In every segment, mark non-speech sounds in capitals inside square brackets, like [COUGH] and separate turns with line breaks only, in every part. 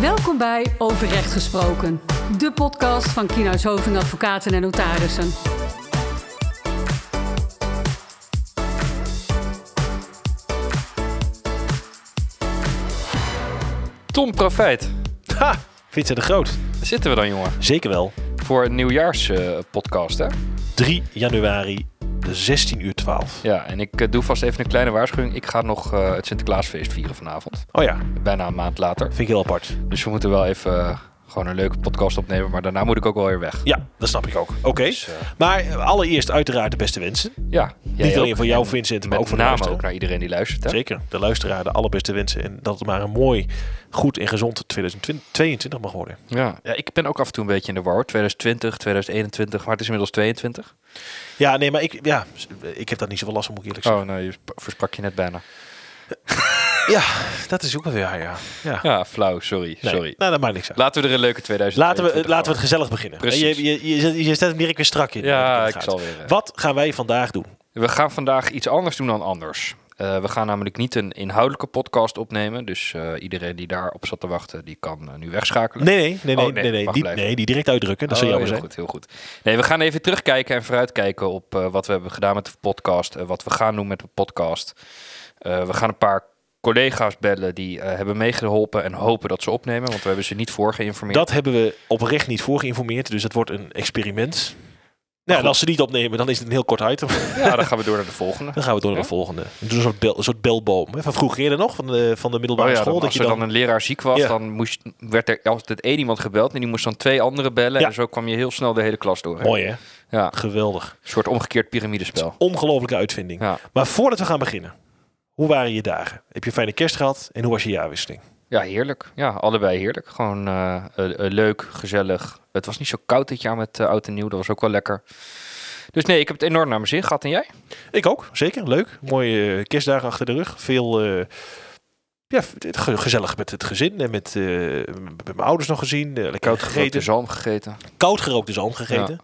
Welkom bij Over Recht Gesproken, de podcast van Kienhuis Hoving Advocaten en Notarissen.
Tom Profijt.
Ha, Vincent de Groot.
Daar zitten we dan, jongen.
Zeker wel.
Voor een nieuwjaarspodcast, hè?
3 januari, 16 uur 12.
Ja, en ik eh, doe vast even een kleine waarschuwing. Ik ga nog eh, het Sinterklaasfeest vieren vanavond.
Oh ja,
Bijna een maand later.
vind ik heel apart.
Dus we moeten wel even eh, gewoon een leuke podcast opnemen. Maar daarna moet ik ook wel weer weg.
Ja, dat snap ik ook. Oké.
Dus, eh,
Maar allereerst uiteraard de beste wensen.
ja.
Niet alleen voor jou,
En
Vincent, maar ook voor
name ook naar iedereen die luistert, hè?
Zeker, de luisteraar de allerbeste wensen. En dat het maar een mooi, goed en gezond 2022 mag worden.
Ja. ja, ik ben ook af en toe een beetje in de war. hoor. 2020, 2021, maar het is inmiddels 22.
Ja, nee, maar ik, ja, ik heb daar niet zoveel last van, moet ik eerlijk zeggen.
Oh, nou, je sp- versprak je net bijna.
Ja, dat is ook wel weer, ja. ja. ja.
Ja, flauw, sorry,
Nee,
sorry.
Nou, dat maakt niks uit.
Laten we er een leuke 2022
Laten we, laten we het gezellig beginnen.
Precies.
Je, je, je, je, zet hem direct weer strak in.
Ja, ik zal weer... eh,
Wat gaan wij vandaag doen?
We gaan vandaag iets anders doen dan anders. Eh, we gaan namelijk niet een inhoudelijke podcast opnemen. Dus eh, iedereen die daarop zat te wachten, die kan nu wegschakelen.
Nee, nee, nee, nee,
Oh, nee,
nee, nee, die,
blijven.
nee, die direct uitdrukken. Dat zou
Oh,
jammer
heel
zijn.
goed, heel goed. Nee, we gaan even terugkijken en vooruitkijken op wat we hebben gedaan met de podcast. wat we gaan doen met de podcast. We gaan een paar collega's bellen die eh, hebben meegeholpen en hopen dat ze opnemen. Want we hebben ze niet voor geïnformeerd.
Dat hebben we oprecht niet voor geïnformeerd. Dus dat wordt een experiment. Nou, en als ze niet opnemen, dan is het een heel kort item.
Ja, [LAUGHS] dan gaan we door naar de volgende.
Dan gaan we door naar de volgende. We doen een soort, bel, een soort belboom. Hè, van vroeger eerder nog, van de, van de middelbare
Oh ja,
school.
dan,
dat
als
je
er
dan,
dan een leraar ziek was,
Ja.
dan moest, werd er altijd één iemand gebeld. En die moest dan twee anderen bellen.
Ja.
En zo kwam je heel snel de hele klas door. hè?
Mooi hè?
Ja,
Geweldig.
een soort omgekeerd piramidespel.
Ongelofelijke uitvinding. Maar voordat we gaan beginnen. Hoe waren je dagen? Heb je een fijne kerst gehad? En hoe was je jaarwisseling?
ja, heerlijk. Ja, allebei heerlijk. Gewoon eh, eh, eh, leuk, gezellig. Het was niet zo koud dit jaar met eh, oud en nieuw. Dat was ook wel lekker. Dus nee, ik heb het enorm naar mijn zin gehad. En jij?
Ik ook, zeker. Leuk. Mooie kerstdagen achter de rug. Veel ja, ge- gezellig met het gezin en met, met mijn ouders nog gezien. Lekker
Koud gegeten.
gegeten.
zalm gegeten.
Koud gerookte zalm gegeten.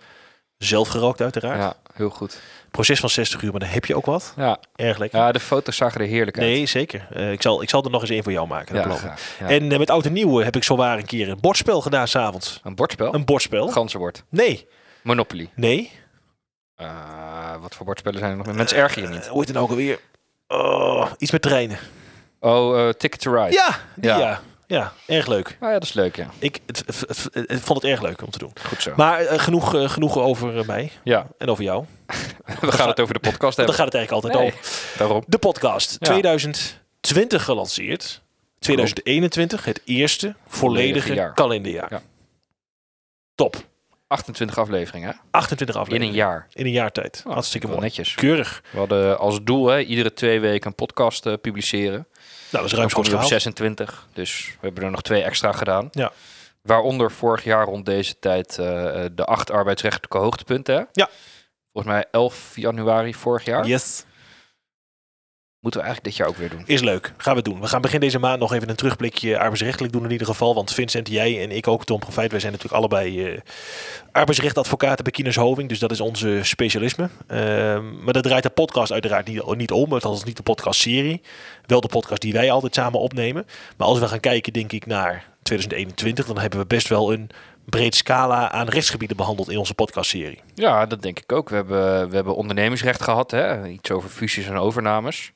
Zelf gerookt uiteraard.
Ja, heel goed.
Proces van 60 uur, maar dan heb je ook wat.
Ja,
Erg lekker.
ja de foto's zagen er heerlijk uit.
nee, zeker. Eh, ik, zal, ik zal er nog eens één voor jou maken. Dat
ja, graag. Ja.
En eh, met oud en nieuw eh, heb ik zowaar een keer een bordspel gedaan s'avonds.
Een bordspel?
Een bordspel?
Ganzenbord.
Nee.
Monopoly.
Nee.
Wat voor bordspellen zijn er nog? Mensen erger je niet.
hoe heet het nou ook alweer? Oh, iets met treinen.
Oh, Ticket to Ride.
Ja, die,
Ja.
Ja. erg leuk.
Ah, ja, dat is leuk, ja.
Ik het, het- het- het- vond het erg leuk om te doen.
Goed zo.
Maar eh, genoeg, eh, genoeg over eh, mij
ja,
en over jou. [LAUGHS]
we gaan het over de podcast [LAUGHS] hebben.
daar gaat het eigenlijk altijd
Nee,
over.
daarom.
De podcast
Ja.
2020 gelanceerd. 2021, het eerste volledige
Volledige jaar.
kalenderjaar.
Ja.
Top.
28 afleveringen, hè?
28
In
afleveringen.
een jaar.
In een jaar tijd.
Oh,
Hartstikke mooi.
netjes.
Keurig.
We hadden als doel hè, iedere twee weken een podcast publiceren.
Nou, dat is
je op
gehaald.
26. Dus we hebben er nog twee extra gedaan.
Ja.
Waaronder vorig jaar rond deze tijd eh, de acht arbeidsrechtelijke hoogtepunten. Hè?
Ja.
Volgens mij 11 januari vorig jaar.
Yes.
Moeten we eigenlijk dit jaar ook weer doen.
Is leuk. Gaan we doen. We gaan begin deze maand nog even een terugblikje arbeidsrechtelijk doen in ieder geval. Want Vincent, jij en ik ook, Tom Profijt, wij zijn natuurlijk allebei eh arbeidsrechtadvocaten bij Kines Hoving. Dus dat is onze specialisme. Ehm, maar dat draait de podcast uiteraard niet, niet om. Het is niet de podcastserie. Wel de podcast die wij altijd samen opnemen. Maar als we gaan kijken, denk ik, naar 2021, dan hebben we best wel een breed scala aan rechtsgebieden behandeld in onze podcastserie.
Ja, dat denk ik ook. We hebben, we hebben ondernemingsrecht gehad. Hè? Iets over fusies en overnames.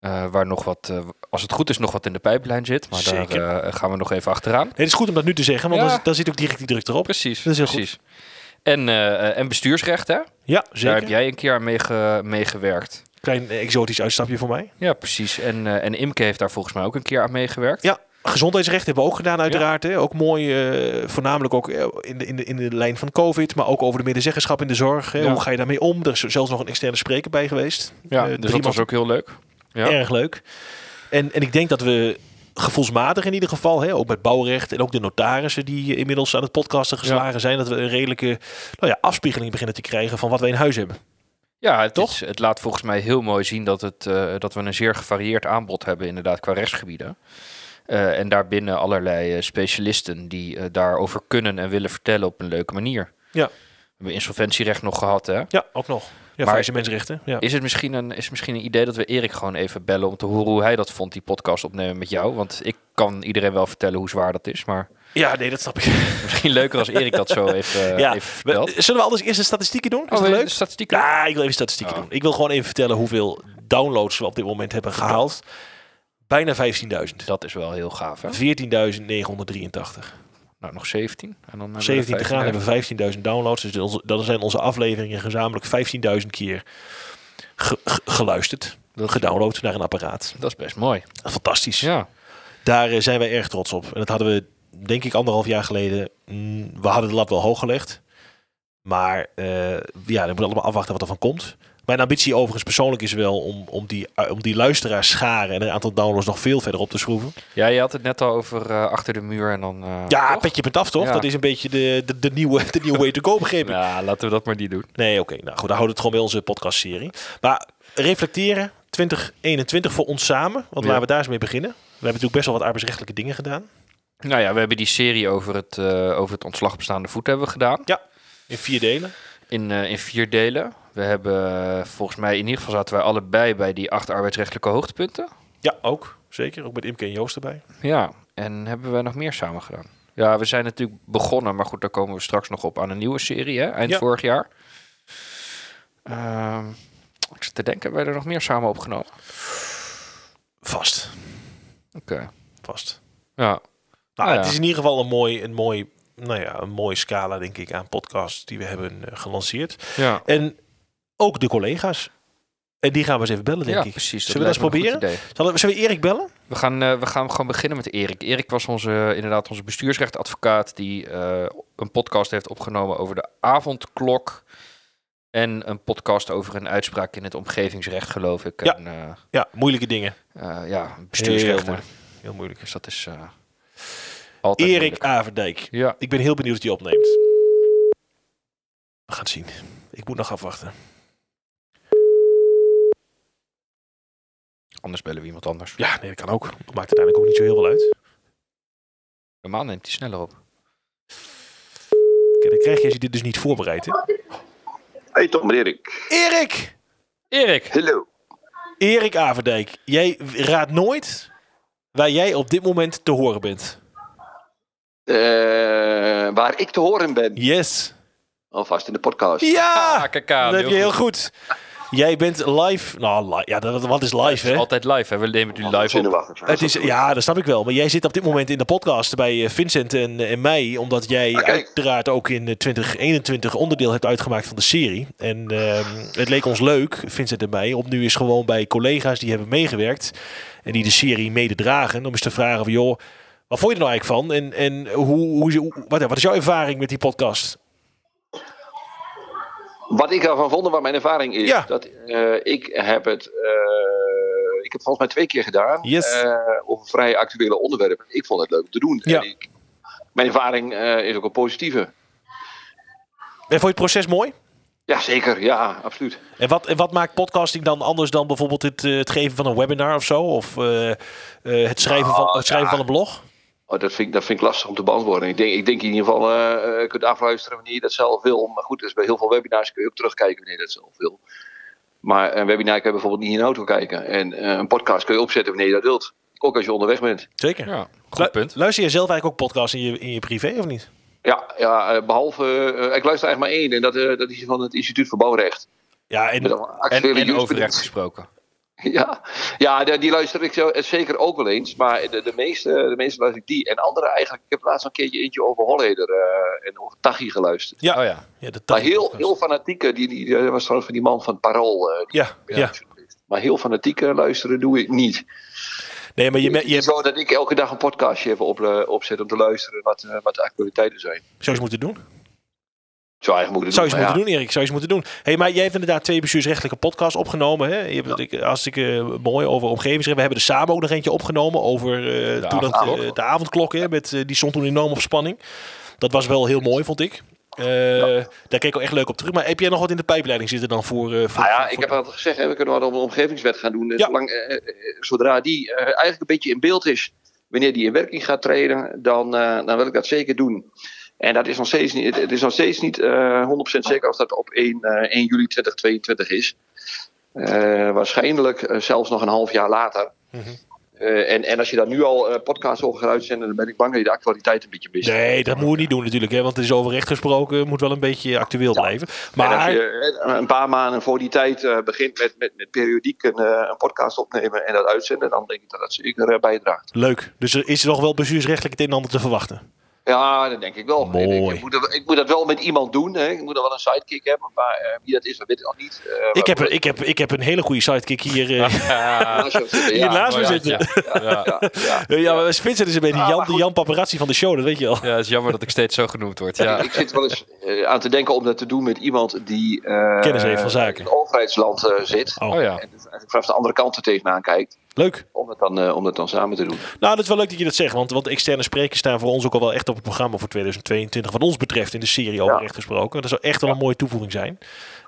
Eh, waar nog wat, eh, als het goed is, nog wat in de pijplijn zit. Maar
Zeker.
daar eh, gaan we nog even achteraan.
Nee, het is goed om dat nu te zeggen, want
Ja.
dan, dan zit ook direct die druk erop.
Precies,
Dat is heel
precies. En, en bestuursrecht, hè?
Ja,
Daar
zeker.
heb jij een keer aan meege- meegewerkt.
Klein exotisch uitstapje voor mij.
Ja, precies. En, en Imke heeft daar volgens mij ook een keer aan meegewerkt.
Ja, gezondheidsrecht hebben we ook gedaan uiteraard. Hè. Ook mooi, voornamelijk ook in de, in, de, in de lijn van COVID, maar ook over de medezeggenschap in de zorg. Hè.
Ja.
Hoe ga je daarmee om? Er is zelfs nog een externe spreker bij geweest.
Ja, dus dat was ook heel leuk. Ja.
Erg leuk. En, en ik denk dat we gevoelsmatig in ieder geval, hè, ook met bouwrecht en ook de notarissen die inmiddels aan het podcasten geslagen zijn, dat we een redelijke nou ja, afspiegeling beginnen te krijgen van wat we in huis hebben.
Ja, het,
Toch?
is- het laat volgens mij heel mooi zien dat, het, eh, dat we een zeer gevarieerd aanbod hebben, inderdaad, qua rechtsgebieden. Eh, en daarbinnen allerlei eh, specialisten die daarover kunnen en willen vertellen op een leuke manier.
Ja.
We hebben insolventierecht nog gehad, hè?
Ja, ook nog. Ja,
Maar-
mensenrechten. Ja.
Is het misschien een, is misschien een idee dat we Erik gewoon even bellen om te horen hoe hij dat vond, die podcast opnemen met jou? Want ik kan iedereen wel vertellen hoe zwaar dat is, maar
ja, nee, dat snap ik. [LAUGHS]
misschien leuker als Erik dat zo even, [LAUGHS]
ja.
even vertelt.
We- Zullen we anders eerst de statistieken doen? Is
Oh,
dat leuk?
statistieken?
Ja, ik wil even statistieken
Oh.
doen. Ik wil gewoon even vertellen hoeveel downloads we op dit moment hebben gehaald. Bijna 15.000.
Dat is wel heel gaaf, hè?
14.983.
Nou, nog 17. En dan hebben we
17 te gaan
15.000.
hebben we 15.000 downloads. Dus onze, dan zijn onze afleveringen gezamenlijk 15.000 keer ge- ge- geluisterd. Gedownload naar een apparaat.
Dat is best mooi.
Fantastisch.
Ja.
Daar eh, zijn wij erg trots op. En dat hadden we, denk ik, anderhalf jaar geleden. mm, we hadden de lat wel hoog gelegd. Maar eh, ja, dan moet allemaal afwachten wat er van komt. Mijn ambitie overigens persoonlijk is wel om, om, die, uh, om die luisteraars scharen en een aantal downloads nog veel verder op te schroeven.
ja, je had het net al over eh, achter de muur en dan... eh,
Ja,
toch?
petje punt af toch?
Ja.
Dat is een beetje de, de, de, nieuwe, [LAUGHS] de nieuwe way to go begrepen.
Ja, laten we dat maar niet doen.
Nee, oké. nou goed, dan houden we het gewoon bij onze podcastserie. Maar reflecteren 2021 voor ons samen. Want
Ja.
laten we daar eens mee beginnen. We hebben natuurlijk best wel wat arbeidsrechtelijke dingen gedaan.
Nou ja, we hebben die serie over het, eh, over het ontslag bestaande voet hebben we gedaan.
In vier delen.
In, eh, in vier delen. We hebben volgens mij, in ieder geval zaten wij allebei bij die acht arbeidsrechtelijke hoogtepunten.
Ja, ook. Zeker. Ook met Imke en Joost erbij.
Ja, en hebben we nog meer samen gedaan? Ja, we zijn natuurlijk begonnen, maar goed, daar komen we straks nog op aan een nieuwe serie, hè, eind
Ja.
vorig jaar. Ehm, ik zit te denken, hebben wij er nog meer samen opgenomen?
Vast.
Oké.
Vast.
Ja.
Nou,
Ah,
het
ja.
is in ieder geval een mooi, een mooi, nou ja, een mooie scala, denk ik, aan podcasts die we hebben eh, gelanceerd.
Ja.
En ook de collega's. En die gaan we eens even bellen, denk
ja,
ik.
precies.
Zullen we dat eens proberen? Zullen we, zullen we Erik bellen?
We gaan, eh, we gaan gewoon beginnen met Erik. Erik was onze, inderdaad onze bestuursrechtadvocaat die eh, een podcast heeft opgenomen over de avondklok. En een podcast over een uitspraak in het omgevingsrecht, geloof ik.
Ja.
En, eh,
Ja, moeilijke dingen.
eh, ja,
Heel
bestuursrechten.
moeilijk. Heel moeilijk.
Dus dat is eh, altijd
Erik
moeilijk.
Averdijk.
Ja,
Ik ben heel benieuwd of die opneemt. We gaan het zien. Ik moet nog afwachten.
Anders bellen we iemand anders.
Ja, nee, dat kan ook. Dat maakt uiteindelijk ook niet zo heel veel uit.
Normaal neemt hij sneller op.
Kijk, dan krijg je als je dit dus niet voorbereidt. Hè?
Hey Tom Erik.
Erik!
Erik!
Hallo.
Erik Averdijk. Jij raadt nooit waar jij op dit moment te horen bent.
Eh, waar ik te horen ben.
Yes.
Alvast in de podcast.
Ja!
Ah,
dat heb je
heel
heel goed. Jij bent live. Nou, li- ja, dat, wat is live, hè?
Altijd live, hè? We nemen het nu live op.
Het is, ja, dat snap ik wel. Maar jij zit op dit moment in de podcast bij eh, Vincent en, en mij. Omdat jij
Ah,
uiteraard ook in eh, 2021 onderdeel hebt uitgemaakt van de serie. En ehm, het leek ons leuk, Vincent en mij, om nu eens gewoon bij collega's die hebben meegewerkt. En die de serie mede dragen. Om eens te vragen van, joh, wat vond je er nou eigenlijk van? En, en hoe, hoe, hoe- wat, wat is jouw ervaring met die podcast?
Wat ik ervan vond, wat mijn ervaring is,
Ja.
dat eh, ik heb het, eh, ik heb het volgens mij twee keer gedaan,
Yes.
eh, over vrij actuele onderwerpen. Ik vond het leuk om te doen.
Ja.
En ik, mijn ervaring is ook een positieve.
En vond je het proces mooi?
Ja, zeker. Ja, absoluut.
En wat, en wat maakt podcasting dan anders dan bijvoorbeeld het, het geven van een webinar of zo? Of het schrijven, van,
Nou,
het schrijven
ja.
van een blog?
Oh, dat, vind ik, dat vind ik lastig om te beantwoorden. Ik denk, ik denk in ieder geval, je kunt afluisteren wanneer je dat zelf wil. Maar goed, dus bij heel veel webinars kun je ook terugkijken wanneer je dat zelf wil. Maar een webinar kun je bijvoorbeeld niet in de auto kijken. En eh, een podcast kun je opzetten wanneer je dat wilt. Ook als je onderweg bent.
Zeker.
Ja, goed
Lu-
punt.
Luister je zelf eigenlijk ook podcasts in je, in je privé of niet?
Ja, ja eh, behalve, eh, ik luister eigenlijk maar één. En dat, eh, dat is van het Instituut voor Bouwrecht.
Ja, en,
En, en over recht gesproken. [LAUGHS]
Ja, ja die, die luister ik zo, zeker ook wel eens. Maar de, de, meeste, de meeste luister ik die. En andere eigenlijk. Ik heb laatst een keertje eentje over Holleder eh, en over Tachi geluisterd.
ja,
Oh ja.
ja, de
Maar heel, heel fanatieke, die, die, dat was trouwens van die man van het Parool. eh, die-
Ja, ja.
Maar heel fanatieke luisteren doe ik niet.
Nee, maar je, je
zo dat ik elke dag een podcastje even op, eh, opzet om te luisteren wat, eh, wat de actualiteiten zijn.
zou je eens moeten doen. Zou je eens
doen.
moeten doen, Erik. Zou je eens moeten doen. Hey, maar jij hebt inderdaad twee bestuursrechtelijke podcasts opgenomen. Hè? Je hebt het hartstikke mooi over omgevingsrecht. We hebben er samen ook nog eentje opgenomen over eh, toen dat, eh, de avondklok. Hè, met, eh, die stond toen enorm op spanning. Dat was wel heel mooi, vond ik. Daar keek ik wel echt leuk op terug. Maar heb jij nog wat in de pijpleiding zitten dan voor... voor
Nou ja,
voor-
ik heb altijd gezegd, hè, we kunnen wat op een omgevingswet gaan doen.
Ja.
Zolang, zodra die eigenlijk een beetje in beeld is, wanneer die in werking gaat treden, dan, dan wil ik dat zeker doen. En dat is nog steeds niet, het is nog steeds niet eh 100% zeker of dat op 1, eh, 1 juli 2022 is. Eh, waarschijnlijk eh, zelfs nog een half jaar later.
Mhm.
Eh, en, en als je daar nu al eh podcasts over gaat uitzenden, dan ben ik bang dat je de actualiteit een beetje mist.
Nee, dat moeten we niet doen natuurlijk, hè, want het is over recht gesproken, moet wel een beetje actueel blijven.
En als
Maar
je eh, een paar maanden voor die tijd eh, begint met, met, met periodiek een, eh, een podcast opnemen en dat uitzenden, dan denk ik dat dat zeker eh, bijdraagt.
leuk, dus er is nog wel bestuursrechtelijk het een en ander te verwachten.
Ja, dat denk ik wel.
Mooi.
ik, moet dat, ik moet dat wel met iemand doen. Hè. Ik moet er wel een sidekick hebben, maar eh, wie dat is, dat weet ik nog niet. Eh,
Ik heb, ik, heb, ik heb een hele goede sidekick hier, eh,
zitten, [LAUGHS]
hier
ja.
naast me
mooi
zitten.
Ja, ja.
Ja, ja.
Ja, maar Vincent is een beetje
Ah,
Jan, de. Jan Paparazzi van de show, dat weet je wel.
Ja, het is jammer dat ik steeds zo genoemd word. Ja.
Ik zit wel eens aan te denken om dat te doen met iemand die eh,
Kennis heeft van zaken.
in het overheidsland eh, zit.
Oh,
Oh ja.
En dus eigenlijk vanaf de andere kant er tegenaan kijkt.
Leuk.
Om dat, dan, eh, om dat dan samen te doen.
Nou, dat is wel leuk dat je dat zegt, want, want externe sprekers staan voor ons ook al wel echt op het programma voor 2022, wat ons betreft, in de serie over
Ja.
recht gesproken. Dat zou echt wel een mooie toevoeging zijn.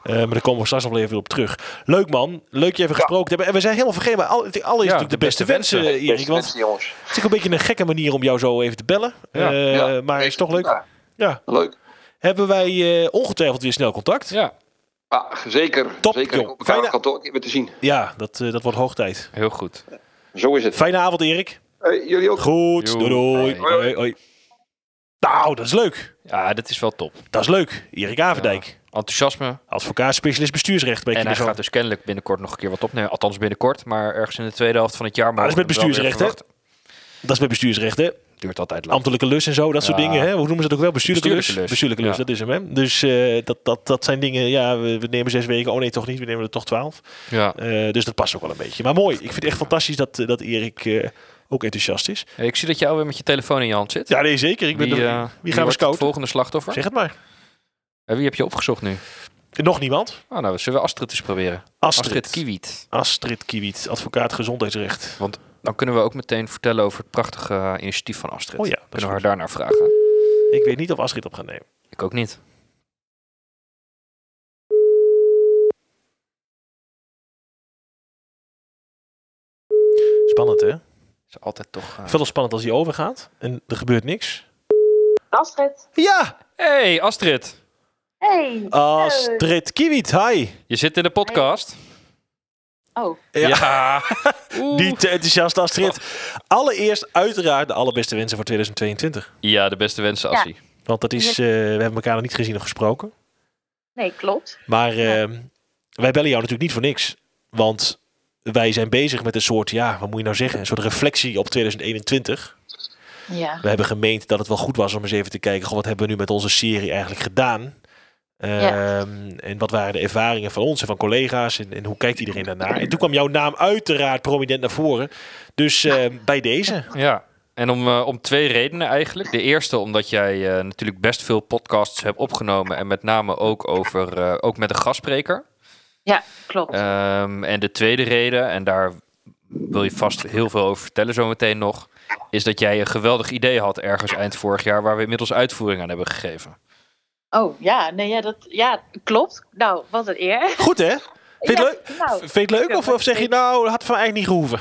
Eh, maar daar komen we straks nog wel even op terug. Leuk man, leuk je even gesproken te hebben. En we zijn helemaal vergeten, maar al, allereerst natuurlijk de beste, wensen,
wensen.
eh, Erik.
Beste
Want
mensen, jongens.
het is ook een beetje een gekke manier om jou zo even te bellen.
Ja.
Eh,
Ja.
maar is toch leuk.
Ja,
Ja.
leuk.
Hebben wij eh, ongetwijfeld weer snel contact?
ja,
Ah, zeker.
Top,
zeker
joh. Fijne-
kantoor een keer weer te zien.
Ja, dat, eh, dat wordt hoog tijd.
heel goed.
Zo is het.
Fijne avond, Erik.
Hey, jullie ook.
Goed, doei doei.
Hoi.
Hoi, hoi. Nou, dat is leuk.
Ja, dit is wel top.
Dat is leuk. Erik Avendijk,
Enthousiasme.
advocaat, specialist bestuursrecht bij
En hij gaat dus kennelijk binnenkort nog een keer wat opnemen. Althans binnenkort, maar ergens in de tweede helft van het jaar.
dat is met bestuursrecht, hè? Dat is bij bestuursrecht, hè?
Duurt altijd lang.
Ambtelijke lus en zo, dat soort dingen. Hè? Hoe noemen ze dat ook wel? Bestuurlijke, lus.
Bestuurlijke lus.
Bestuurlijke lus,
Ja.
dat is hem, hè? Dus eh, dat, dat, dat zijn dingen, ja, we, we nemen zes weken. Oh nee, toch niet, we nemen er toch twaalf.
Ja.
Eh, dus dat past ook wel een beetje. Maar mooi, ik vind het echt fantastisch dat, eh, dat Erik eh, ook enthousiast is.
Hey, ik zie dat je alweer met je telefoon in je hand zit.
Ja, nee, zeker. Ik ben
wie,
er- wie
wie
gaan we scouten?
volgende slachtoffer?
Zeg het maar.
En wie heb je opgezocht nu?
Nog niemand?
Oh, nou, zullen we Astrid eens proberen?
Astrid.
Astrid Kiewiet.
Astrid Kiewiet, advocaat gezondheidsrecht.
Want dan kunnen we ook meteen vertellen over het prachtige eh, initiatief van Astrid.
Oh ja, dat
kunnen we haar daarnaar vragen.
Ik weet niet of Astrid op gaat nemen.
Ik ook niet.
Spannend, hè?
Is altijd toch...
het wel spannend als hij overgaat en er gebeurt niks.
Astrid.
Ja!
Hey Astrid,
Hey.
Astrid Kiewiet, hi!
je zit in de podcast.
Oh,
Ja. Niet [LAUGHS] te enthousiast, Astrid. Allereerst uiteraard de allerbeste wensen voor 2022.
Ja, de beste wensen,
Ja.
Assie.
Want dat is, eh, we hebben elkaar nog niet gezien of gesproken.
nee, klopt.
Maar
Ja.
eh, wij bellen jou natuurlijk niet voor niks. Want wij zijn bezig met een soort, ja, wat moet je nou zeggen? Een soort reflectie op 2021.
Ja.
We hebben gemeend dat het wel goed was om eens even te kijken, goh, wat hebben we nu met onze serie eigenlijk gedaan?
Ja.
Ehm, En wat waren de ervaringen van ons en van collega's en, en hoe kijkt iedereen daarnaar? En toen kwam jouw naam uiteraard prominent naar voren. Dus eh, bij deze.
Ja, en om, eh, om twee redenen eigenlijk. De eerste omdat jij eh, natuurlijk best veel podcasts hebt opgenomen. En met name ook, over, eh, ook met een gastspreker.
Ja, klopt.
Ehm, en de tweede reden, en daar wil je vast heel veel over vertellen zometeen nog. Is dat jij een geweldig idee had ergens eind vorig jaar. Waar we inmiddels uitvoering aan hebben gegeven.
Oh, ja, nee, ja, dat, ja, klopt. Nou, wat een eer.
Goed hè? Vind je het
Ja,
leuk?
Nou,
Vind je het leuk? Of, of zeg je nou, dat had van eigenlijk niet gehoeven?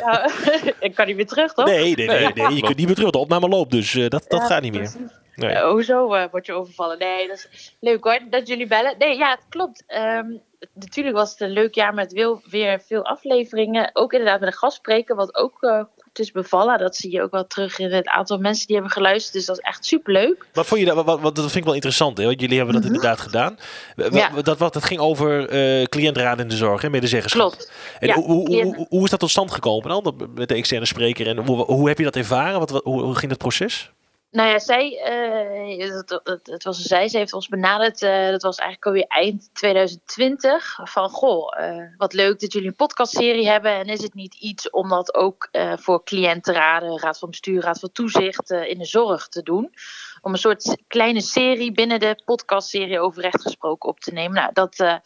nou, [LAUGHS] ik kan niet meer terug, toch?
Nee,
nee,
nee. Je kunt niet meer terug. De opname loopt, dus eh, dat, dat
Ja,
gaat niet meer. Nee.
Eh, hoezo eh, word je overvallen? Nee, dat is leuk hoor, dat jullie bellen. Nee, ja, het klopt. Ehm, natuurlijk was het een leuk jaar met wil, weer veel afleveringen. Ook inderdaad met een gastspreker, wat ook is bevallen. Dat zie je ook wel terug in het aantal mensen die hebben geluisterd. Dus dat is echt superleuk.
Wat vond je dat? Wat, wat, dat vind ik wel interessant, hè? Want jullie hebben dat
Mhm.
inderdaad gedaan.
Ja.
Dat, wat, dat ging over eh cliëntraad in de zorg, hè? Medezeggenschap.
Klopt.
En
Ja,
hoe, hoe, hoe, hoe is dat tot stand gekomen dan? Met de externe spreker. En hoe, hoe heb je dat ervaren? Wat, wat- hoe, hoe ging dat proces?
Nou ja, zij, eh, het, het, was een zij, ze heeft ons benaderd. eh, dat was eigenlijk alweer eind 2020. Van goh, eh, wat leuk dat jullie een podcastserie hebben. En is het niet iets om dat ook voor cliëntenraden, raad van bestuur, raad van toezicht in de zorg te doen? Om een soort kleine serie binnen de podcastserie over recht gesproken op te nemen. Nou, dat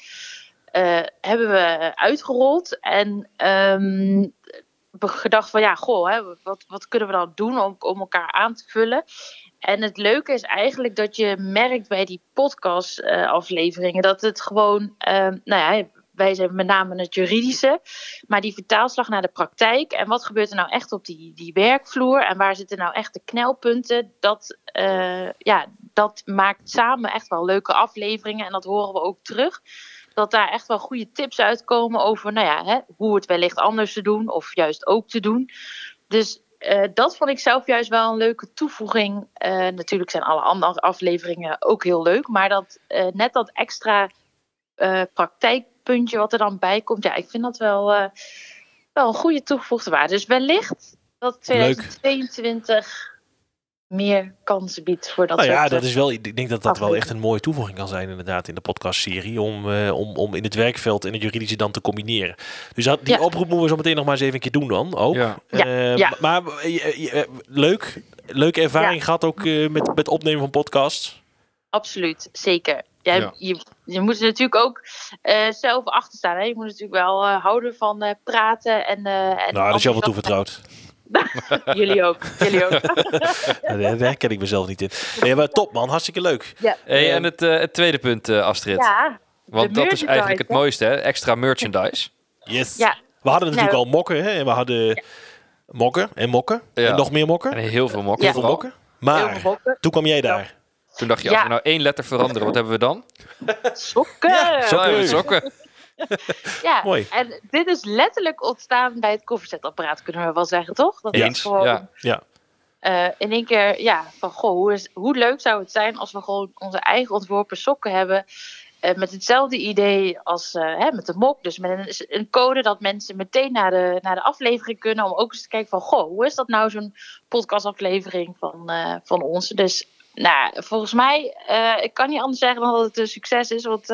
hebben we uitgerold. En ehm, gedacht van ja, goh, hè, wat, wat kunnen we dan doen om, om elkaar aan te vullen? En het leuke is eigenlijk dat je merkt bij die podcast eh, dat het gewoon, ehm, nou ja, wij zijn met name het juridische. Maar die vertaalslag naar de praktijk. En wat gebeurt er nou echt op die, die werkvloer? En waar zitten nou echt de knelpunten? Dat, uh, ja, dat maakt samen echt wel leuke afleveringen. En dat horen we ook terug. Dat daar echt wel goede tips uitkomen over nou ja, hè, hoe het wellicht anders te doen. Of juist ook te doen. Dus uh, dat vond ik zelf juist wel een leuke toevoeging. Uh, natuurlijk zijn alle andere afleveringen ook heel leuk. Maar dat, uh, net dat extra praktijkpuntje wat er dan bij komt. Ja, ik vind dat wel, wel een goede toegevoegde waarde. Dus wellicht dat 2022 meer kansen biedt voor dat
nou ja, dat is wel, ik denk dat dat wel echt een mooie toevoeging kan zijn inderdaad in de podcastserie. Om, uh, om, om in het werkveld en het juridische dan te combineren. Dus dat, die ja. oproep moeten we zo meteen nog maar eens even een keer doen dan ook.
Ja.
Uh, ja. Maar uh, leuk, leuke ervaring gehad ook met, met opnemen van podcasts.
Absoluut, zeker. Jij, je, je moet er natuurlijk ook zelf achter staan. Hè? Je moet natuurlijk wel houden van praten. En, en
nou, dat is jou wel toevertrouwd. [LAUGHS]
jullie ook. Jullie ook. [LAUGHS]
Daar herken ik mezelf niet in. Nee, maar top man, hartstikke leuk.
Ja. Hey, en het, uh, het tweede punt, uh, Astrid.
Ja.
Want dat is eigenlijk het mooiste, hè? Extra merchandise.
Yes. Ja. We hadden natuurlijk nou. al mokken, hè? En we hadden ja. mokken en mokken. Ja. En nog meer mokken.
En heel veel mokken.
Heel veel mokken. Maar mokken. toen kwam jij daar.
Toen dacht je, als we nou één letter veranderen, wat hebben we dan?
Sokken.
Ja, sokken. sokken. [LAUGHS]
ja, Mooi. en dit is letterlijk ontstaan bij het koffiezetapparaat, kunnen we wel zeggen, toch? Dat
Eens, gewoon, ja.
ja.
Uh, in één keer, ja, van goh, hoe, is, hoe leuk zou het zijn als we gewoon onze eigen ontworpen sokken hebben. Uh, met hetzelfde idee als uh, hè, met de mok. Dus met een, een, code dat mensen meteen naar de, naar de aflevering kunnen. Om ook eens te kijken van, goh, hoe is dat nou zo'n podcastaflevering van, van ons? Dus, nou, volgens mij, ik kan niet anders zeggen dan dat het een succes is. Want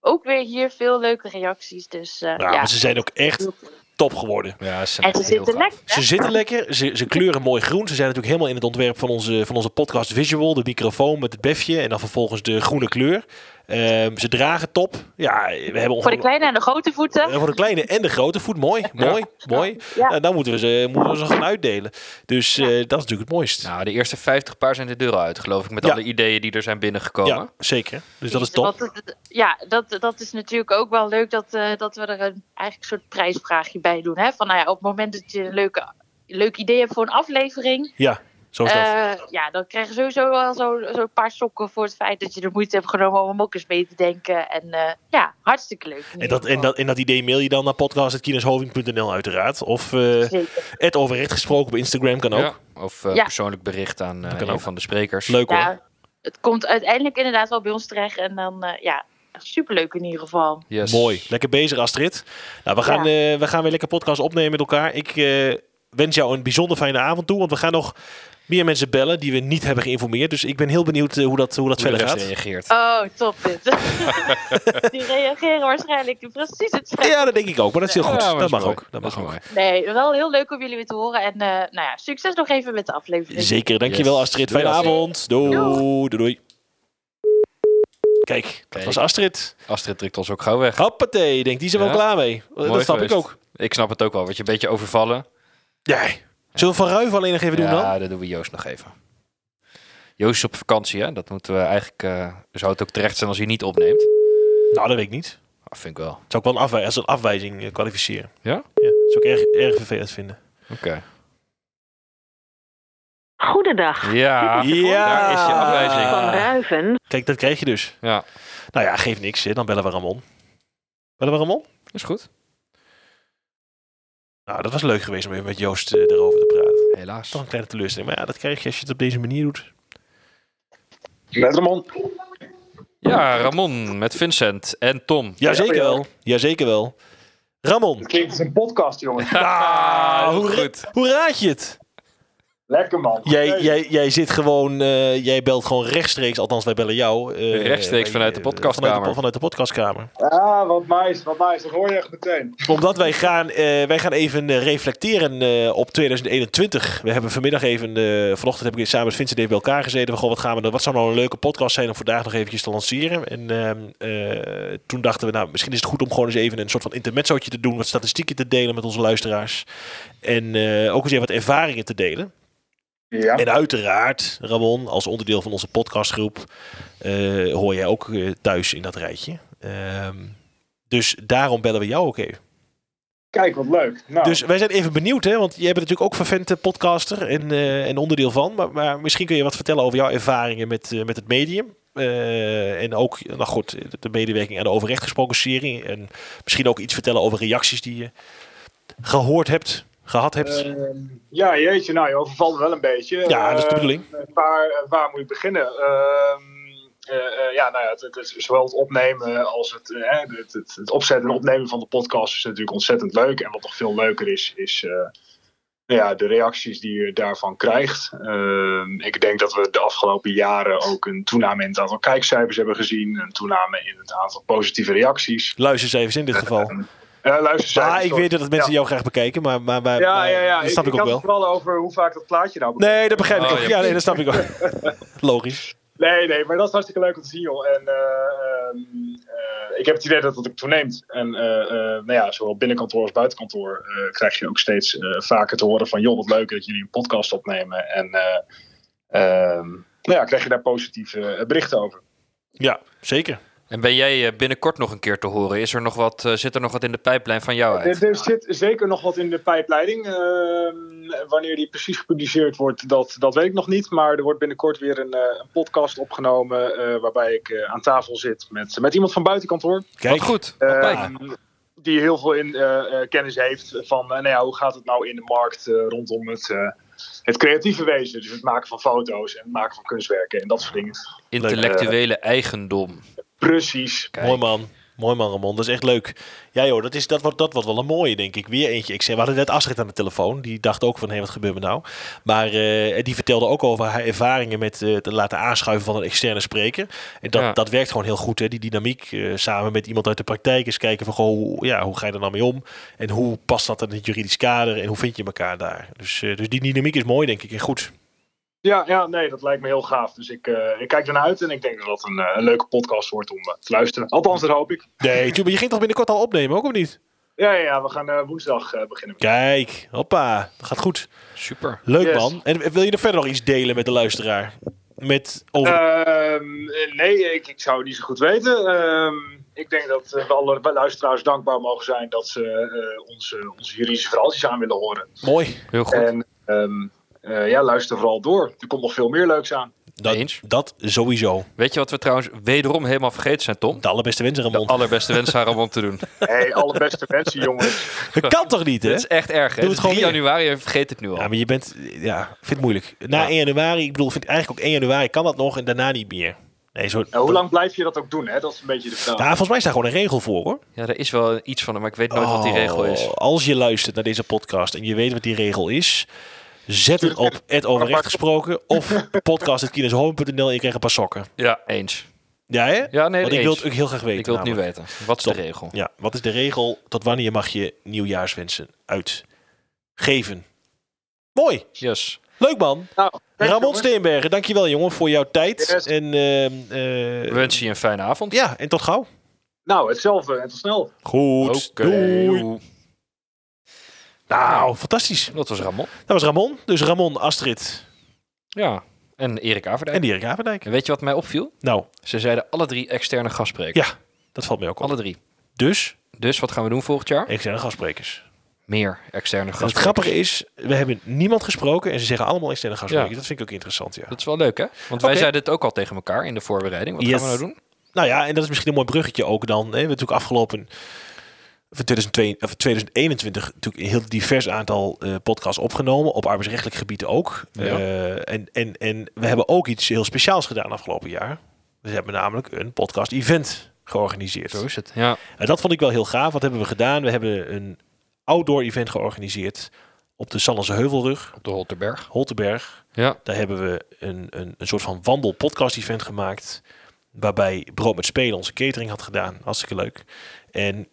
ook weer hier veel leuke reacties. Dus, uh,
ja,
ja,
maar ze zijn ook echt top geworden.
Ja, ze,
en ze zitten lekker.
Ze zitten lekker. Ze, ze kleuren mooi groen. Ze zijn natuurlijk helemaal in het ontwerp van onze, van onze podcast visual. De microfoon met het befje en dan vervolgens de groene kleur. Um, ze dragen top. Ja, we hebben
voor de kleine en de grote voeten.
Uh, voor de kleine en de grote voet. Mooi, mooi, mooi. Ja. Uh, dan moeten we, ze, moeten we ze gaan uitdelen. Dus uh, dat is natuurlijk het mooiste.
Nou, de eerste 50 paar zijn de deur uit, geloof ik. Met alle ideeën die er zijn binnengekomen.
Ja, zeker. Dus dat is top.
Wat, ja, dat, dat is natuurlijk ook wel leuk dat, dat we er een eigenlijk soort prijsvraagje bij doen. Hè? Van nou ja, op het moment dat je een leuke, leuk idee hebt voor een aflevering.
Ja. Zo is dat.
Uh, ja, dan krijg je sowieso wel zo'n zo paar sokken voor het feit dat je de moeite hebt genomen om ook eens mee te denken. En uh, ja, hartstikke leuk.
En dat, en, dat, en dat idee mail je dan naar podcast.kineshoving.nl uiteraard. Of uh, het overrecht gesproken op Instagram kan ook.
Ja, of ja. persoonlijk bericht aan een ook. van de sprekers.
Leuk
ja,
hoor.
Het komt uiteindelijk inderdaad wel bij ons terecht. En dan, ja, superleuk in ieder geval.
Yes. Mooi. Lekker bezig Astrid. Nou, we gaan, we gaan weer lekker podcast opnemen met elkaar. Ik wens jou een bijzonder fijne avond toe. Want we gaan nog meer mensen bellen die we niet hebben geïnformeerd. Dus ik ben heel benieuwd uh, hoe dat, hoe dat
hoe
verder gaat.
reageert.
Oh, top dit. [LAUGHS] die reageren waarschijnlijk precies hetzelfde.
Ja, dat denk ik ook. Maar dat is heel goed. Ja, dat mag mooi. ook. Dat, dat mag ook.
Nee, wel heel leuk om jullie weer te horen. En uh, nou ja, succes nog even met de aflevering.
Zeker. Dankjewel yes. Astrid. Fijne avond. Doei. Doei. doei. Kijk, dat Kijk. was Astrid.
Astrid drukt ons ook gauw weg.
Hoppatee, denk die ja. wel klaar mee. Mooi dat snap
geweest.
ik ook.
Ik snap het ook wel. Word je een beetje overvallen.
Ja. Zullen we Van Ruiven alleen nog even doen
ja,
dan?
Ja, dat doen we Joost nog even. Joost is op vakantie, hè? Dat moeten we eigenlijk... Uh, zou het ook terecht zijn als hij niet opneemt?
Nou, dat weet ik niet.
Dat vind ik wel.
Het zou ook wel een afwij als een afwijzing uh, kwalificeren.
Ja?
Ja, dat zou ik erg, erg vervelend vinden.
Oké. Okay.
Goedendag.
Ja,
ja,
daar is je afwijzing.
Van Ruiven.
Kijk, dat krijg je dus.
Ja.
Nou ja, geeft niks. Hè. Dan bellen we Ramon. Bellen we Ramon?
Is goed.
Nou, dat was leuk geweest om even met Joost uh, erover te praten.
Helaas.
Toch een kleine teleurstelling. Maar ja, dat krijg je als je het op deze manier doet.
Met Ramon.
Ja, Ramon met Vincent en Tom.
Jazeker
Ja, ja.
wel. Jazeker wel. Ramon.
Het klinkt als een podcast, jongen.
Ah, hoe,
goed.
hoe raad je het?
Lekker, man.
Jij,
Nee.
jij, jij zit gewoon, eh, jij belt gewoon rechtstreeks, althans wij bellen jou. eh,
Rechtstreeks vanuit de podcastkamer.
Vanuit de, vanuit de podcastkamer.
Ah, wat nice, wat nice. Dat hoor je echt meteen.
Omdat wij gaan, eh, wij gaan even reflecteren eh, op 2021. We hebben vanmiddag even, vanochtend heb ik samen met Vincent even bij elkaar gezeten. Van, goh, wat, gaan we, wat zou nou een leuke podcast zijn om vandaag nog eventjes te lanceren? En ehm, eh, toen dachten we, nou, misschien is het goed om gewoon eens even een soort van intermezzootje te doen. Wat statistieken te delen met onze luisteraars. En eh, ook eens even wat ervaringen te delen.
Ja.
En uiteraard, Ramon, als onderdeel van onze podcastgroep, eh, hoor jij ook eh, thuis in dat rijtje. Ehm, Dus daarom bellen we jou ook even.
Kijk, wat leuk. Nou,
Dus wij zijn even benieuwd, hè? Want jij bent natuurlijk ook vervent podcaster en, eh, en onderdeel van. Maar, maar misschien kun je wat vertellen over jouw ervaringen met, met het medium. En ook, nou goed, de medewerking aan de overrecht gesproken serie. En misschien ook iets vertellen over reacties die je gehoord hebt, gehad hebt.
ehm, ja, jeetje, nou, je overvalt wel een beetje.
Ja, dat is de
Ehm,
bedoeling.
waar, waar moet ik beginnen? Ehm, eh, eh, ja, nou ja, het, het is zowel het opnemen als het, eh, het, het, het opzetten en opnemen van de podcast is natuurlijk ontzettend leuk. En wat nog veel leuker is, is nou ja, de reacties die je daarvan krijgt. Ik denk dat we de afgelopen jaren ook een toename in het aantal kijkcijfers hebben gezien. Een toename in het aantal positieve reacties.
Luistercijfers in dit [LAUGHS] geval.
Uh, luistercijfers.
Ah, ik weet dat mensen
Ja.
jou graag bekijken, maar, maar, maar,
Ja,
maar
ja, ja.
dat snap ik,
ik
ook
had het
wel.
vooral over hoe vaak dat plaatje nou
Nee, dat begrijp ik
Oh,
ook.
ja.
Ja, nee, dat snap ik ook. [LAUGHS] Logisch.
Nee, nee, maar dat is hartstikke leuk om te zien, joh. En eh, ehm, eh, ik heb het idee dat het ook toeneemt. En eh, eh, nou ja, zowel binnenkantoor als buitenkantoor eh, krijg je ook steeds eh, vaker te horen van... joh, wat leuk dat jullie een podcast opnemen. En eh, ehm, nou ja, krijg je daar positieve eh, berichten over.
Ja, zeker.
En ben jij eh, binnenkort nog een keer te horen? Is er nog wat, eh, zit er nog wat in de pijplijn van jou uit?
Er, er zit zeker nog wat in de pijpleiding. Ehm, wanneer die precies gepubliceerd wordt, dat, dat weet ik nog niet. Maar er wordt binnenkort weer een, eh, een podcast opgenomen... eh, waarbij ik eh, aan tafel zit met, met iemand van buitenkantoor.
Kijk,
Wat goed.
Eh,
Kijk.
die heel veel in, eh, eh, kennis heeft van eh, nou ja, hoe gaat het nou in de markt eh, rondom het, eh, het creatieve wezen. Dus het maken van foto's en het maken van kunstwerken en dat soort dingen.
Intellectuele eigendom.
Precies.
Kijk.
mooi man. Mooi man, Ramon. Dat is echt leuk. Ja joh, dat, is, dat, wordt, dat wordt wel een mooie, denk ik. Weer eentje. Ik zei, we hadden net Astrid aan de telefoon. Die dacht ook van, hé, wat gebeurt me nou? Maar eh, die vertelde ook over haar ervaringen met eh, het laten aanschuiven van een externe spreker. En dat,
Ja.
dat werkt gewoon heel goed, hè? die dynamiek. eh, samen met iemand uit de praktijk eens kijken van, goh, hoe, ja, hoe ga je er nou mee om? En hoe past dat in het juridisch kader? En hoe vind je elkaar daar? Dus, eh, dus die dynamiek is mooi, denk ik. En goed.
Ja, ja, nee, dat lijkt me heel gaaf. Dus ik, eh, ik kijk ernaar uit en ik denk dat dat een, eh, een leuke podcast wordt om eh, te luisteren. Althans, dat hoop ik.
Nee, maar je ging toch binnenkort al opnemen, ook of niet?
Ja, ja, ja we gaan eh, woensdag eh, beginnen.
Kijk, hoppa, dat gaat goed.
Super.
Leuk
Yes.
man. En wil je er verder nog iets delen met de luisteraar? Met over...
Ehm, nee, ik, ik zou het niet zo goed weten. Ehm, ik denk dat we alle luisteraars dankbaar mogen zijn dat ze eh, onze, onze juridische verhaaltjes aan willen horen.
Mooi.
Heel goed.
En ehm, eh, ja, luister vooral door. Er komt nog veel meer leuks aan.
Dat,
Eens.
dat sowieso.
Weet je wat we trouwens wederom helemaal vergeten zijn, Tom?
De allerbeste wensen,
De
Ramon.
allerbeste wens aan Ramon te doen. [LAUGHS]
Hey, alle beste mensen, jongens. [LAUGHS]
Dat kan toch niet, hè?
Dit is echt erg, hè?
Doe
Het is 3
gewoon
januari en vergeet het nu al.
Ja, maar je bent... Ja, vind het moeilijk. Na
Ja.
1 januari, ik bedoel, vind eigenlijk ook 1 januari kan dat nog en daarna niet meer. Nee, zo...
Nou, hoe lang blijf je dat ook doen? Hè? Dat is een beetje de vraag.
Nou, volgens mij staat gewoon een regel voor, hoor.
Ja, er is wel iets van, maar ik weet nooit wat die regel is.
Oh, Als je luistert naar deze podcast en je weet wat die regel is... Zet het op het overrecht gesproken of [LAUGHS] podcast.kineshoven.nl en je krijgt een paar sokken.
Ja, eens.
Ja, hè?
Ja, nee,
Want ik wil het ook heel graag weten.
Ik wil het nu
namelijk.
weten. Wat is
Top.
de regel?
Ja, wat is de regel? Tot wanneer mag je nieuwjaarswensen uitgeven? Mooi.
Yes.
Leuk man.
Nou, thanks,
Ramon
jongens.
Steenbergen, dankjewel jongen voor jouw tijd.
Yes.
En, ehm, eh,
We wensen je een fijne avond.
ja, en tot gauw.
Nou, hetzelfde en tot snel.
Goed.
Oké.
Doei. Nou, fantastisch. Dat
Dat was Ramon.
was Ramon. Dus Ramon, Astrid
Ja. En Erik Averdijk.
en Dirk Averdijk.
En weet je wat mij opviel?
Nou,
Ze zeiden alle drie externe gastsprekers.
ja, dat valt mij ook op.
Alle drie.
Dus,
Dus wat gaan we doen volgend jaar?
externe gastsprekers.
Meer externe
En het
gastsprekers.
grappige is, we hebben niemand gesproken en ze zeggen allemaal externe gastsprekers.
Ja.
Dat vind ik ook interessant, ja.
Dat is wel leuk, hè? Want wij zeiden het ook al tegen elkaar in de voorbereiding. Wat
Yes.
gaan we nou doen?
Nou ja, en dat is misschien een mooi bruggetje ook dan. Hè. We hebben natuurlijk afgelopen van 2002, of 2021 natuurlijk een heel divers aantal eh, podcasts opgenomen. Op arbeidsrechtelijk gebied ook.
Ja.
Eh, en, en, en we hebben ook iets heel speciaals gedaan afgelopen jaar. We hebben namelijk een podcast-event georganiseerd.
Zo is het. Ja.
En dat vond ik wel heel gaaf. Wat hebben we gedaan? We hebben een outdoor event georganiseerd op de Sallense Heuvelrug,
Op de Holterberg.
Holtenberg.
Ja.
Daar hebben we een, een, een soort van wandel-podcast-event gemaakt. Waarbij Brood met Spelen onze catering had gedaan. Hartstikke leuk. En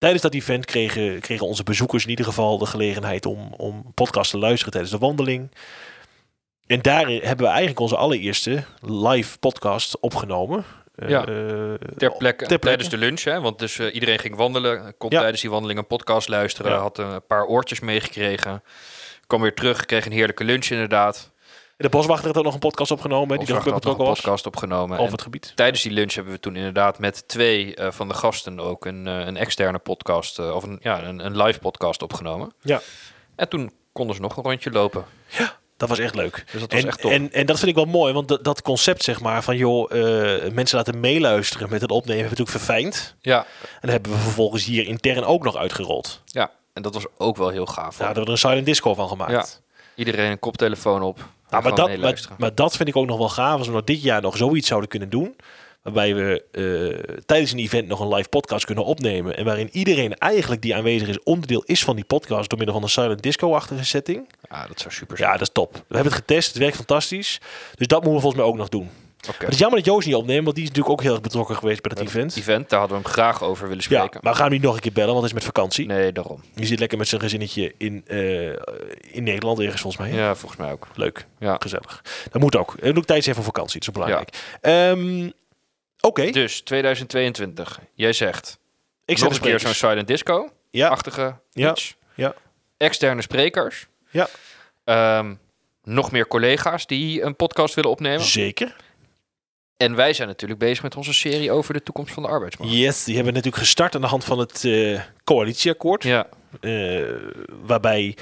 tijdens dat event kregen, kregen onze bezoekers in ieder geval de gelegenheid om, om podcast te luisteren tijdens de wandeling. En daar hebben we eigenlijk onze allereerste live podcast opgenomen.
Ja.
Eh,
Ter plekke, tijdens de lunch, hè? want dus eh, iedereen ging wandelen, kon
Ja.
tijdens die wandeling een podcast luisteren,
Ja.
had een paar oortjes meegekregen, kwam weer terug, kreeg een heerlijke lunch inderdaad.
De Boswachter heeft ook nog een podcast opgenomen. Die ook betrokken
een
was.
podcast opgenomen.
Over het gebied.
tijdens die lunch hebben we toen inderdaad met twee eh, van de gasten ook een, eh, een externe podcast, eh, of een, ja, een, een live podcast opgenomen.
Ja.
En toen konden ze nog een rondje lopen.
Dat was echt leuk.
Dus dat was
En,
echt
en, en dat vind ik wel mooi, want dat, concept zeg maar van joh, mensen laten meeluisteren met het opnemen hebben we natuurlijk verfijnd.
ja,
En dat hebben we vervolgens hier intern ook nog uitgerold.
ja, en dat was ook wel heel gaaf.
Ja, daar hebben we er een silent disco van gemaakt.
Ja. Iedereen een koptelefoon op.
Nou, maar, dat, maar, dat vind ik ook nog wel gaaf. Als we nog dit jaar nog zoiets zouden kunnen doen. Waarbij we eh, tijdens een event nog een live podcast kunnen opnemen. En waarin iedereen eigenlijk die aanwezig is onderdeel is van die podcast. Door middel van een silent disco-achtige setting.
ja, dat zou super zijn.
Ja, dat is top. We hebben het getest. Het werkt fantastisch. Dus dat moeten we volgens mij ook nog doen. Maar het is jammer dat Joost niet opneemt. Want die is natuurlijk ook heel erg betrokken geweest bij dat
Met
event.
event, daar hadden we hem graag over willen
Ja,
spreken.
maar we gaan hem niet nog een keer bellen. Want hij is met vakantie.
Nee, daarom.
Die zit lekker met zijn gezinnetje in, eh, in Nederland ergens volgens mij.
Ja, volgens mij ook.
Leuk.
Ja.
Gezellig. Dat moet ook. Ook tijdens even vakantie. Dat is belangrijk. Ehm, Oké.
Dus 2022, jij zegt
Ik
nog
zet
een keer zo'n silent disco-achtige
Ja. Ja.
iets.
Ja.
Externe sprekers.
Ja.
Ehm, nog meer collega's die een podcast willen opnemen.
Zeker.
En wij zijn natuurlijk bezig met onze serie over de toekomst van de arbeidsmarkt.
Yes, die hebben we natuurlijk gestart aan de hand van het eh, coalitieakkoord.
Ja,
eh, waarbij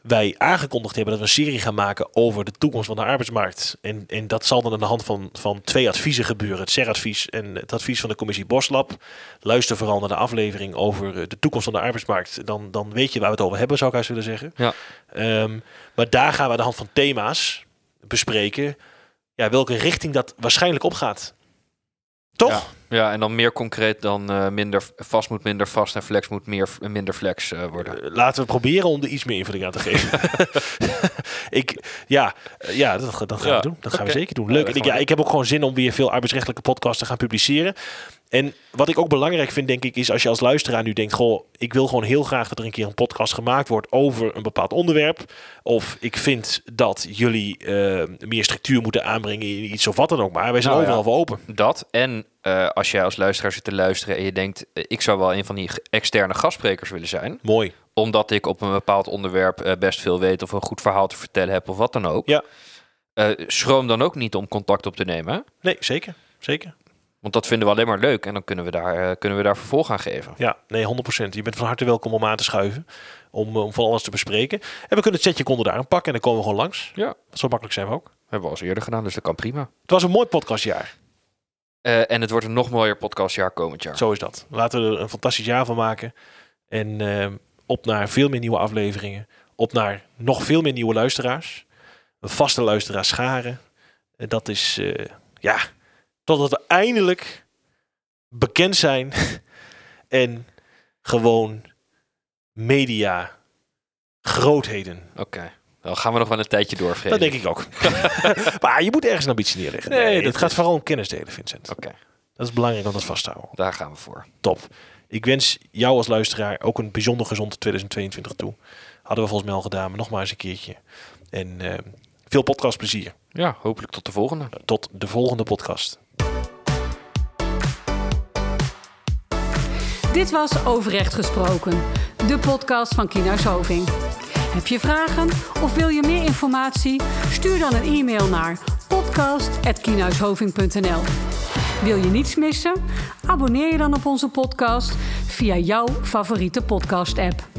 wij aangekondigd hebben dat we een serie gaan maken over de toekomst van de arbeidsmarkt. En, en dat zal dan aan de hand van, van twee adviezen gebeuren. Het CER-advies en het advies van de commissie Boslab. Luister vooral naar de aflevering over eh, de toekomst van de arbeidsmarkt. Dan, dan weet je waar we het over hebben, zou ik haast willen zeggen.
Ja.
Ehm, maar daar gaan we aan de hand van thema's bespreken ja, welke richting dat waarschijnlijk opgaat. Toch?
Ja. ja, en dan meer concreet dan eh, minder vast moet minder vast en flex moet meer, minder flex eh, worden.
Eh, laten we proberen om er iets meer invulling aan te geven. [LAUGHS] ik, ja, ja, dat, dat gaan
Ja,
we doen. Dat gaan we zeker doen. Leuk. En ik, ja, ik heb ook gewoon zin om weer veel arbeidsrechtelijke podcasts te gaan publiceren. En wat ik ook belangrijk vind, denk ik, is als je als luisteraar nu denkt: Goh, ik wil gewoon heel graag dat er een keer een podcast gemaakt wordt over een bepaald onderwerp. Of ik vind dat jullie eh, meer structuur moeten aanbrengen in iets of wat dan ook. Maar wij zijn
Nou ja.
overal voor open.
Dat en eh, als jij als luisteraar zit te luisteren en je denkt, eh, ik zou wel een van die externe gastsprekers willen zijn,
Mooi.
omdat ik op een bepaald onderwerp best veel weet of een goed verhaal te vertellen heb of wat dan ook.
Ja.
Schroom dan ook niet om contact op te nemen?
Nee, zeker. Zeker.
Want dat vinden we alleen maar leuk en dan kunnen we daar, eh, kunnen we daar vervolg aan geven.
Ja, nee, 100%. Je bent van harte welkom om aan te schuiven. Om, om van alles te bespreken. En we kunnen het setje konden daar pakken en dan komen we gewoon langs.
Ja.
Zo makkelijk zijn we ook.
Hebben we al eens eerder gedaan, dus dat kan prima.
Het was een mooi podcastjaar.
Eh, en het wordt een nog mooier podcastjaar komend jaar.
Zo is dat. Laten we er een fantastisch jaar van maken. En eh, op naar veel meer nieuwe afleveringen. Op naar nog veel meer nieuwe luisteraars. Een vaste luisteraars scharen. En dat is, eh, ja, totdat we eindelijk bekend zijn. [LAUGHS] en gewoon media grootheden.
Oké, dan gaan we nog wel een tijdje door, Frederik.
Dat denk ik ook. [LAUGHS] maar je moet ergens een ambitie neerleggen.
Nee,
Nee,
dat
het gaat
is-
vooral om kennis delen, Vincent.
Oké,
Dat is belangrijk om dat vast te houden.
daar gaan we voor.
Top. Ik wens jou als luisteraar ook een bijzonder gezond 2022 toe. Hadden we volgens mij al gedaan, maar nog maar eens een keertje. En eh, veel podcastplezier.
Ja, hopelijk tot de volgende.
Tot de volgende podcast.
Dit was Overrecht Gesproken, de podcast van Kienhuis Hoving. Heb je vragen of wil je meer informatie? Stuur dan een e-mail naar podcast.kienhuishoving.nl Wil je niets missen? Abonneer je dan op onze podcast via jouw favoriete podcast-app.